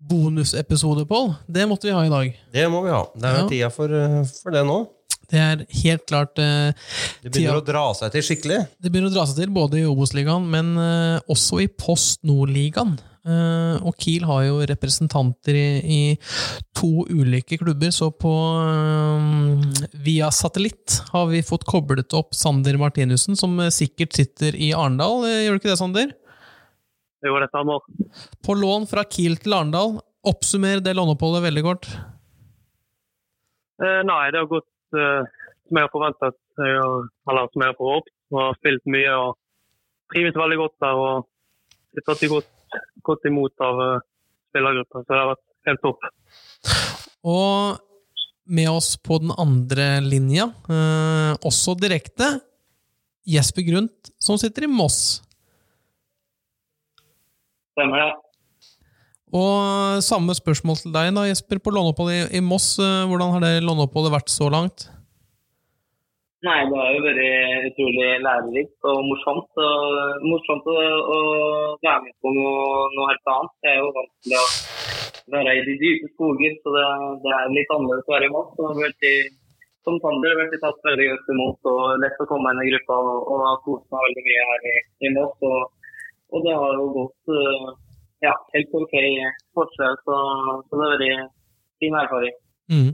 bonusepisode, Pål. Det måtte vi ha i dag. Det må vi ha. Det er Ja. tida for, eh, for det nå. Det er helt klart eh, Det begynner Tida. å dra seg til skikkelig. Det begynner å dra seg til både i Obos-ligaen, men eh, også i Post Nord-ligaen. Eh, og Kiel har jo representanter i, i to ulike klubber, så på eh, via satellitt har vi fått koblet opp Sander Martinussen, som eh, sikkert sitter i Arendal. Gjør du ikke det, Sander? Det stemmer. På lån fra Kiel til Arendal. Oppsummer det låneoppholdet veldig kort. Eh, nei, det har gått eh, som jeg har forventet. Jeg har, eller som jeg har forhåpet. Har spilt mye og trives veldig godt der. Og blitt tatt godt, godt imot av uh, spillergruppa. Så det har vært helt topp. Og med oss på den andre linja, eh, også direkte, Jesper Grundt, som sitter i Moss. Stemmer det. Og samme spørsmål til deg, da, Jesper. På låneoppholdet i, i Moss, eh, hvordan har det låneoppholdet vært så langt? Nei, det har jo vært utrolig lærerikt og morsomt. Og morsomt å, å være med på noe, noe helt annet. Jeg er jo vant til å være i de dype skoger, så det, det er litt annerledes å være i Moss. Og har vært Som Sander har vært tatt veldig godt imot og lett å komme inn i gruppa og, og kost meg veldig mye her i, i Moss. Og, og det har jo gått eh, ja, helt OK forskjell, så, så det er veldig fin erfaring. Mm.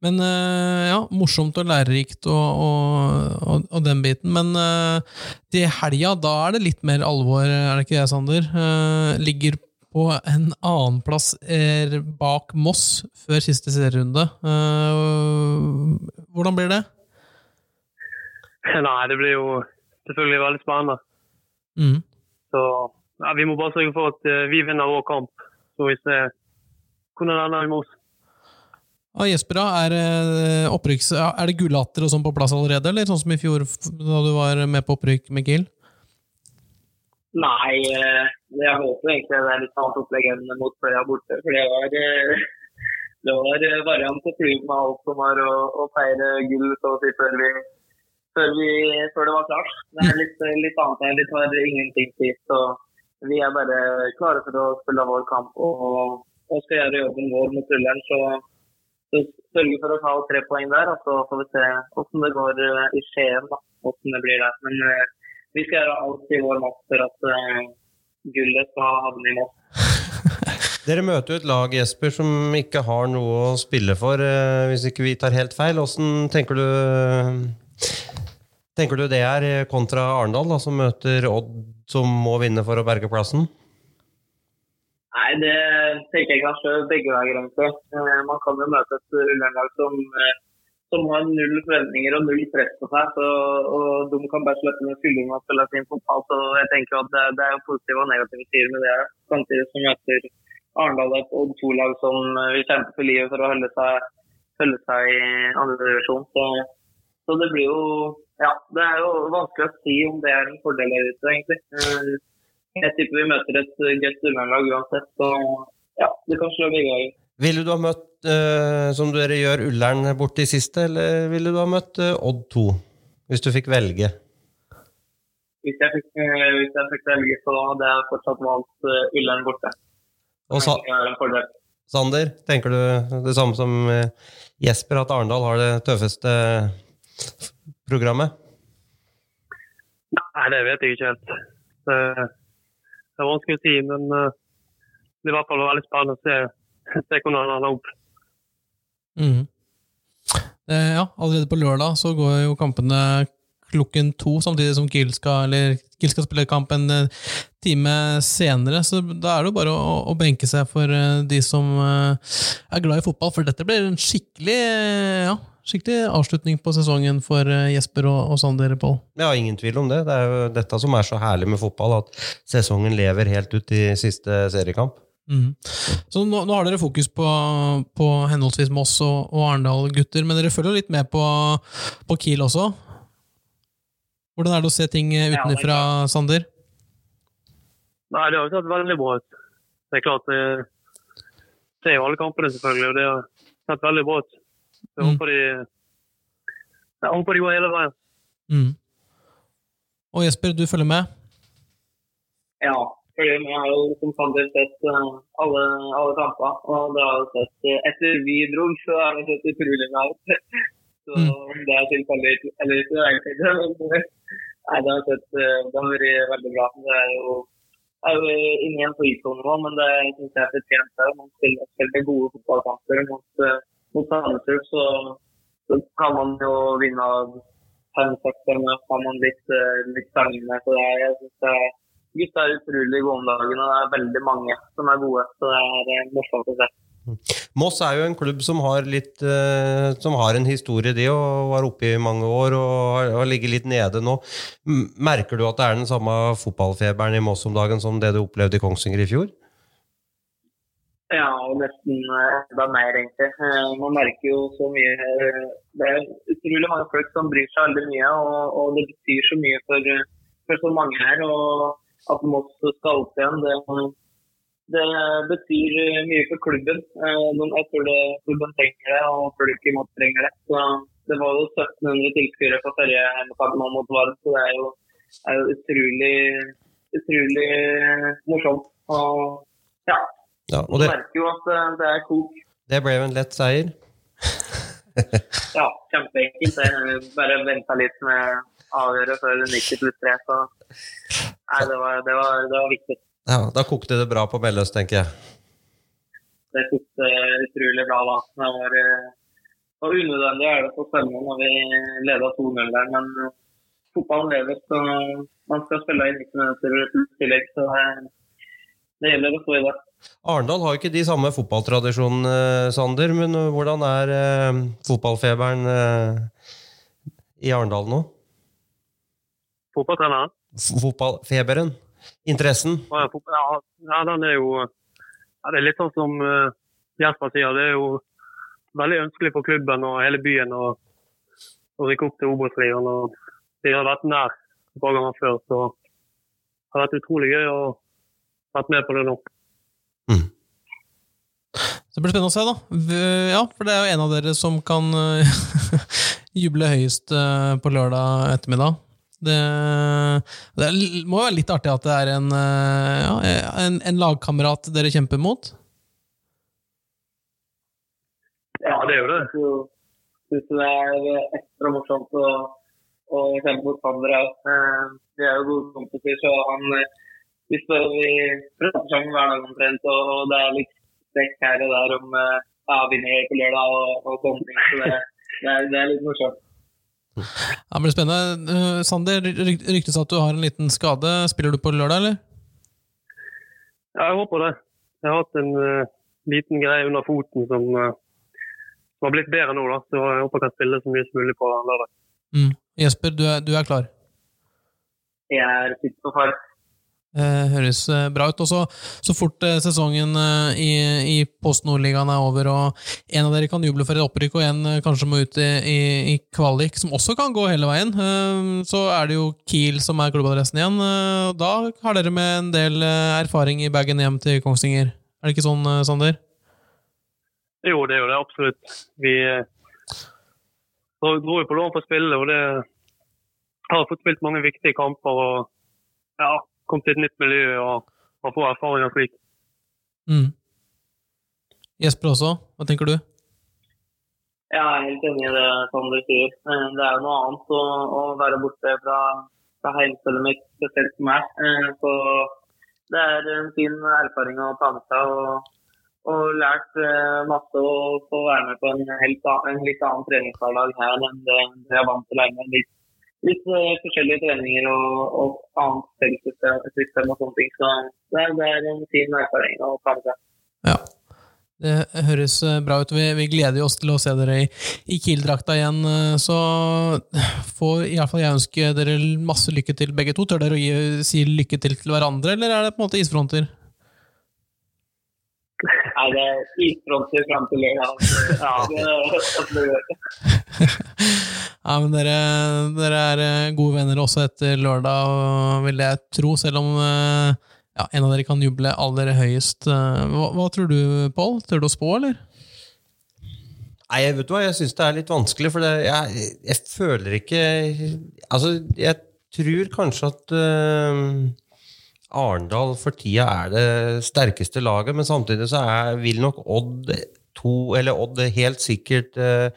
Men eh, ja, morsomt og lærerikt og, og, og, og den biten. Men uh, til helga, da er det litt mer alvor, er det ikke det, Sander? Eh, ligger på en annenplass bak Moss før siste serierunde. Eh, hvordan blir det? Nei, det blir jo selvfølgelig veldig spennende. Mm. Så ja, vi må bare sørge for at eh, vi vinner vår kamp. Så vi ser hvordan det ender med oss. Ja, Jesper, er, det opprykks, er det gullatter og sånn på plass allerede, eller sånn som i fjor da du var med på opprykk med Kiel? Nei, eh, jeg håper egentlig det er litt annet opplegg enn mot Fløya borte. For det var, eh, det var eh, variant til fly med alt som var å, å feire gull så å si før, vi, før, vi, før det var klart. Det er litt, litt annet litt var ingenting tid. Så vi er bare klare for å spille vår kamp og, og skal gjøre jobben vår mot rulleren. Så, så sørge for å ta tre poeng der, og så får vi se hvordan det går eh, i Skien. da, hvordan det blir der. Men uh, vi skal gjøre alt i vår makt for at uh, gullet skal havne i mål. Dere møter jo et lag Jesper, som ikke har noe å spille for, hvis ikke vi tar helt feil. Hvordan tenker du Tenker du det er eh, kontra Arendal, da, som møter Odd, som må vinne for å berge plassen? Nei, det tenker jeg kanskje begge veier, egentlig. Eh, Man kan jo møte et Ullernlag som, eh, som har null forventninger og null press på seg. Så, og de kan bare slette ned fylling og spille sin fotball. Så jeg tenker at det, det er jo positive og negative sider med det. Samtidig som møter Arendal et Odd 2-lag som vil kjempe for livet for å holde seg, holde seg i andre divisjon. Så, så det blir jo Ja, det er jo vanskelig å si om det er en fordel eller ikke, egentlig. Eh, Jeg tipper vi møter et eh, godt underlag uansett. Så ja, det kan slå begge veier. Ville du ha møtt, eh, som dere gjør, Ullern borte i siste, eller ville du ha møtt Odd 2? Hvis du fikk velge. Hvis jeg fikk, hvis jeg fikk velge, så hadde jeg fortsatt valgt Ullern borte. Og Sa er. Sander, tenker du det samme som Jesper, at Arendal har det tøffeste programmet? Nei, det vet jeg ikke helt. Det, det er vanskelig å si, men eh, det blir i hvert fall veldig spennende å se, se hvordan han lander opp. Mm. Eh, ja, allerede på lørdag så går jo kampene klokken to, samtidig som Kiel skal, eller Kiel skal spille kamp en eh, time senere. Så da er det jo bare å, å benke seg for eh, de som er glad i fotball, for dette blir en skikkelig, ja, skikkelig avslutning på sesongen for eh, Jesper og, og Sander, Pål. Ja, ingen tvil om det. Det er jo dette som er så herlig med fotball, at sesongen lever helt ut i siste seriekamp. Mm. Så nå, nå har dere fokus på, på henholdsvis Moss og, og Arendal-gutter, men dere følger litt med på, på Kiel også? Hvordan er det å se ting eh, det er utenfra, Sander? Nei, det har jo sett veldig bra ut. Det er klart, det ser jo alle kampene selvfølgelig, og det har sett veldig bra ut. Jeg Mm. håper de, jeg håper de går hele veien. Mm. Og Jesper, du følger med? Ja, Fordi jeg har jo som Sander sett uh, alle, alle kamper. Og det har jeg sett uh, Etter vi dro, så har det sett utrolig mye ut. så mm. det er tilfeldig eller ikke, det er ikke Nei, det har sett uh, Det har vært veldig bra. Det er jo, er jo ingen på en nå, men det syns jeg er fortjent. Man spiller, spiller gode fotballkamper mot, mot Sandefjord, så, så kan man jo vinne fem-seks ganger. Har man litt, litt stangende. Så det er, jeg synes det er Gutta er utrolig gode om dagen, og det er veldig mange som er gode. Så det er eh, morsomt å se. Moss er jo en klubb som har, litt, uh, som har en historie, de, og var oppe i mange år og har, har ligget litt nede nå. Merker du at det er den samme fotballfeberen i Moss om dagen som det du opplevde i Kongsvinger i fjor? Ja, og nesten eh, enda mer, egentlig. Man merker jo så mye Det er utrolig mange folk som bryr seg veldig mye, og, og det betyr så mye for, for så mange her. og at Moss skal opp igjen, det, det, betyr mye for klubben. Eh, jeg tror det, klubben trenger det, og folk i Moss trenger det. Så det var jo 1700 tilskuere på forrige hjemmekamp nå mot Vard, så det er jo, er jo utrolig, utrolig morsomt. Og ja, ja og det, merker jo at eh, det er kok. Det ble jo en lett seier? ja, kjempeenkelt. Bare venta litt med avgjøret før 90 pluss 3. Så nei, det var, det, var, det var, viktig. Ja, Da kokte det bra på Melløs, tenker jeg. Det kokte utrolig bra da. Det var, var unødvendig er det så spennende når vi leda 2-0 der, men fotballen lever, så man skal spille i 90 minutter i tillegg. Så det gjelder å stå i det. Arendal har ikke de samme fotballtradisjonene, Sander, men hvordan er eh, fotballfeberen eh, i Arendal nå? Fotballtreneren? Fotballfeberen? Interessen? Ja, ja, den er jo ja, Det er litt sånn som uh, Jesper sier, det er jo veldig ønskelig for klubben og hele byen å, å rykke opp til Obos-ligaen. De har vært nær et par ganger før, så det har vært utrolig gøy å være med på det nå. Mm. Det blir spennende å se, da. Ja, for det er jo en av dere som kan juble høyest eh, på lørdag ettermiddag. Det, det, må være litt artig at det er en, eh, ja, en, en lagkamerat dere kjemper mot? Ja, det gjør det. Jeg syns det er ekstra morsomt å, å kjempe mot Sander òg. Vi er jo gode kompiser, så han vi står i prater sammen hver dag omtrent, og det er litt strekk her og der om ja, vinner på lørdag og, og sånne ting. Så det, det, er, det er litt morsomt. Ja, det blir spennende. Uh, Sander, ryktes at du har en liten skade. Spiller du på lørdag, eller? Ja, jeg håper det. Jeg har hatt en uh, liten greie under foten som, uh, som, har blitt bedre nå, da. Så jeg håper jeg kan spille så mye som mulig på lørdag. Mm. Jesper, du er, du er klar? Jeg er fit på fart. Eh, høres eh, bra ut. Og så, så fort eh, sesongen i, i Post Nordligaen er over, og en av dere kan juble for et opprykk, og en kanskje må ut i, i, i, kvalik, som også kan gå hele veien, så er det jo Kiel som er klubbadressen igjen. Da har dere med en del erfaring i bagen hjem til Kongsvinger. Er det ikke sånn, Sander? Jo, det er jo det. Absolutt. Vi dro jo på lån for å spille, og det har fått spilt mange viktige kamper. og ja, komme til et nytt miljø og, og få erfaringer slik. Mm. Jesper også, hva tenker du? Jeg er helt enig i det Sander sier. Eh, det er jo noe annet å, å være borte fra, fra heimstedet mitt, spesielt for meg. Eh, så det er en fin erfaring å ta med seg. og, og lært eh, masse og få være med på en, helt, en litt annen treningshverdag her enn det jeg er vant til lenge. Litt litt uh, forskjellige treninger og, og annet selvsystem og sånne ting. Så det det er en fin erfaring å ta med seg. Ja. Det høres eh, bra ut. Vi, vi gleder oss til å se dere i, i Kiel-drakta igjen. Eh, så får iallfall jeg ønske dere masse lykke til, begge to. Tør dere å gi, si lykke til til hverandre, eller er det på en måte isfronter? Nei, det er isfronter fram til lørdag. Ja, ja, men dere, dere, er eh, gode venner også etter lørdag, vil jeg tro, selv om eh, ja, en av dere kan juble aller høyest. Eh, hva, hva tror du, Pål? Tør du å spå, eller? Nei, vet du hva, jeg syns det er litt vanskelig, for det, jeg, jeg, føler ikke Altså, jeg tror kanskje at uh, Arendal for tida er det sterkeste laget, men samtidig så er, vil nok Odd to, eller Odd helt sikkert eh,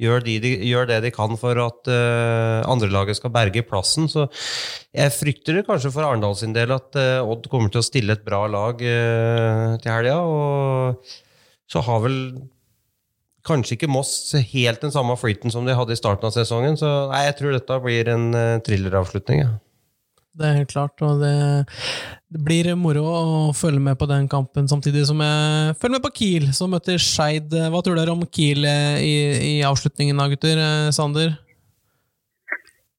gjør, de, de, gjør, det de kan for at uh, andrelaget skal berge plassen. Så jeg frykter det kanskje for Arendal sin del at uh, Odd kommer til å stille et bra lag uh, til helga. Og så har vel kanskje ikke Moss helt den samme flyten som de hadde i starten av sesongen. Så nei, jeg tror dette blir en uh, thrilleravslutning. Ja. Det er helt klart, og det, det, blir moro å følge med på den kampen, samtidig som jeg følger med på Kiel, som møter Skeid. Hva tror dere om Kiel i, i avslutningen da, gutter? Sander?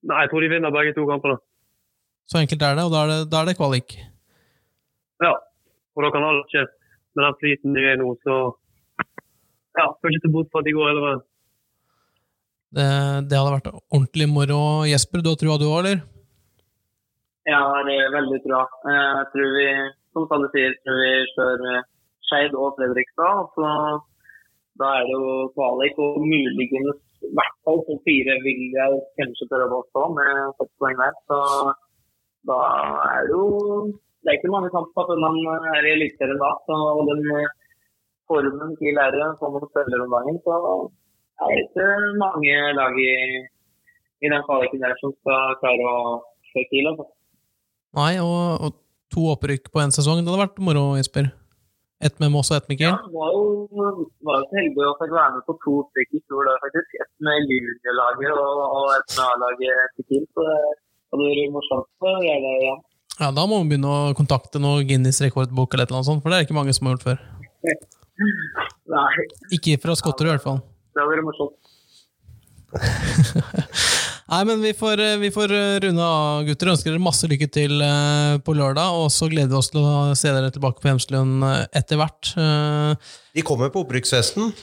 Nei, jeg tror de vinner begge to kampene. Så enkelt er det, og da er det, da er det kvalik? Ja, og da kan alt skje. Med den flyten de er nå, så ja, skal ikke se bort fra at de går hele veien. Det, det, hadde vært ordentlig moro. Jesper, du har trua du òg, eller? Ja, det er veldig bra. Jeg tror vi, som Salle sier, tror vi kjører eh, Skeid og Fredrikstad. Så da er det jo kvalik og muligens i hvert fall på fire vil jeg kanskje tørre å stå med seks poeng der. Så da er det jo Det er ikke mange kamper at man er i Eliteserien da. Så den eh, formen til er som man følger om dagen, så er det ikke mange lag i, i den kvaliken der som skal klare å slå til. Altså. Nei, og, og to opprykk på én sesong, det hadde vært moro, Jesper? Ett med Moss og ett med Kiel? Ja, var jo, var jo så heldig å få være med på to stykker i fjor, faktisk. Ett med juniorlaget og, og ett med A-laget til Kiel. Så det hadde vært morsomt å gjøre det igjen. Ja, da må vi begynne å kontakte noe Guinness rekordbok eller noe sånt, for det er ikke mange som har gjort før. Nei. Ikke fra skotter, i hvert fall. Det hadde vært morsomt. Nei, men vi får, vi får runde av, gutter. Ønsker dere masse lykke til eh, på lørdag. Og så gleder vi oss til å se dere tilbake på Hemselund eh, etter hvert. Vi De kommer på opprykksfesten.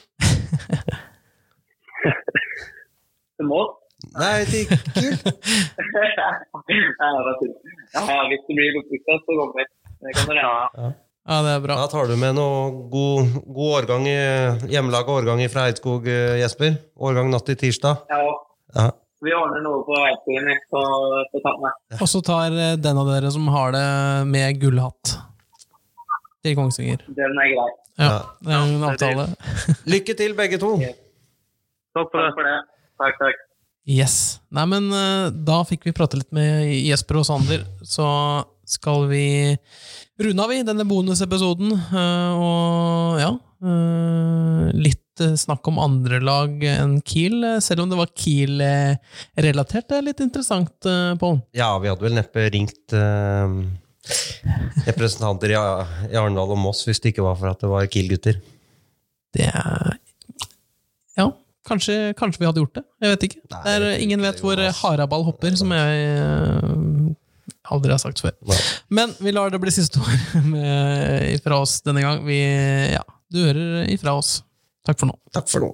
Mål? Nei, ikke kult. ja, hvis det blir opprykksfest, så kommer vi. Det kan dere ha. Ja, det er bra. Da tar du med noe god, god årgang i hjemmelaga årgang fra Eidskog, Jesper. Årgang natt til tirsdag. Ja. Ja. Vi ordner noe på Eidskogen på, på tannet. Og så tar den av dere som har det med gullhatt til Kongsvinger. Den er grei. Ja, det er en avtale. Lykke til, begge to. Takk for det. Takk for det. Takk, takk. Yes. Nei, men eh, da fikk vi prate litt med Jesper og Sander, så skal vi runde av i denne bonusepisoden. eh, Og ja eh, Litt eh, snakk om andre lag enn Kiel, eh, selv om det var Kiel-relatert. Det er litt interessant, eh, Pål. Ja, vi hadde vel neppe ringt eh, representanter i, i Arendal og Moss hvis det ikke var for at det var Kiel-gutter. Det er Ja, kanskje, kanskje vi hadde gjort det. Jeg vet ikke. Nei, er, ingen vet hvor haraball hopper, som jeg eh, aldri har sagt før. Nei. Men vi lar det bli siste ord fra oss denne gang. Vi, ja, du hører ifra oss. Takk for nå. Takk for nå.